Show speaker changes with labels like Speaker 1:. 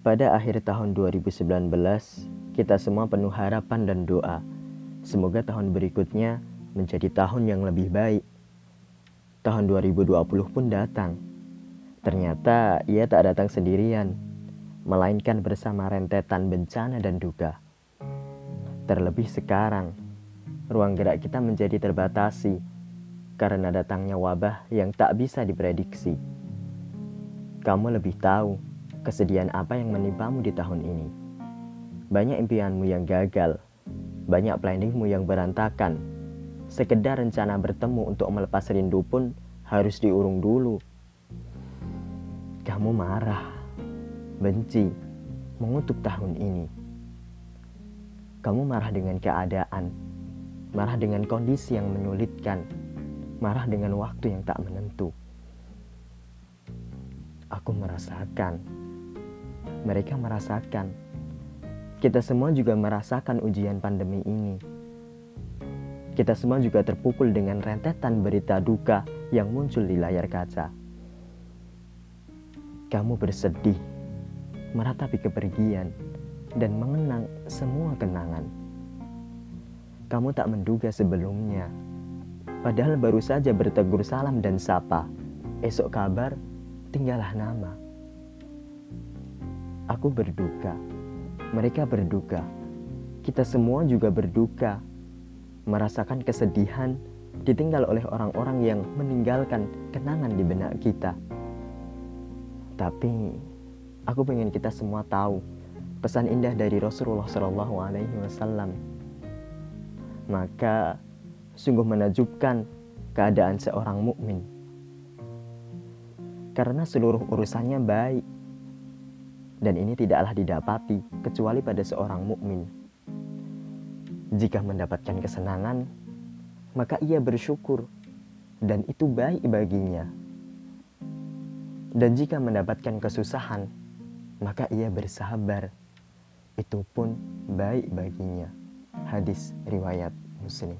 Speaker 1: Pada akhir tahun 2019, kita semua penuh harapan dan doa. Semoga tahun berikutnya menjadi tahun yang lebih baik. Tahun 2020 pun datang. Ternyata ia tak datang sendirian, melainkan bersama rentetan bencana dan duka. Terlebih sekarang, ruang gerak kita menjadi terbatasi karena datangnya wabah yang tak bisa diprediksi. Kamu lebih tahu kesedihan apa yang menimpamu di tahun ini. Banyak impianmu yang gagal, banyak planningmu yang berantakan. Sekedar rencana bertemu untuk melepas rindu pun harus diurung dulu. Kamu marah, benci, mengutuk tahun ini. Kamu marah dengan keadaan, marah dengan kondisi yang menyulitkan, marah dengan waktu yang tak menentu. Aku merasakan mereka merasakan. Kita semua juga merasakan ujian pandemi ini. Kita semua juga terpukul dengan rentetan berita duka yang muncul di layar kaca. Kamu bersedih, meratapi kepergian, dan mengenang semua kenangan. Kamu tak menduga sebelumnya, padahal baru saja bertegur salam dan sapa. Esok kabar, tinggallah nama. Aku berduka, mereka berduka, kita semua juga berduka, merasakan kesedihan ditinggal oleh orang-orang yang meninggalkan kenangan di benak kita. Tapi aku pengen kita semua tahu pesan indah dari Rasulullah Shallallahu Alaihi Wasallam. Maka sungguh menajubkan keadaan seorang mukmin. Karena seluruh urusannya baik dan ini tidaklah didapati kecuali pada seorang mukmin. Jika mendapatkan kesenangan, maka ia bersyukur dan itu baik baginya. Dan jika mendapatkan kesusahan, maka ia bersabar. Itu pun baik baginya. Hadis riwayat Muslim.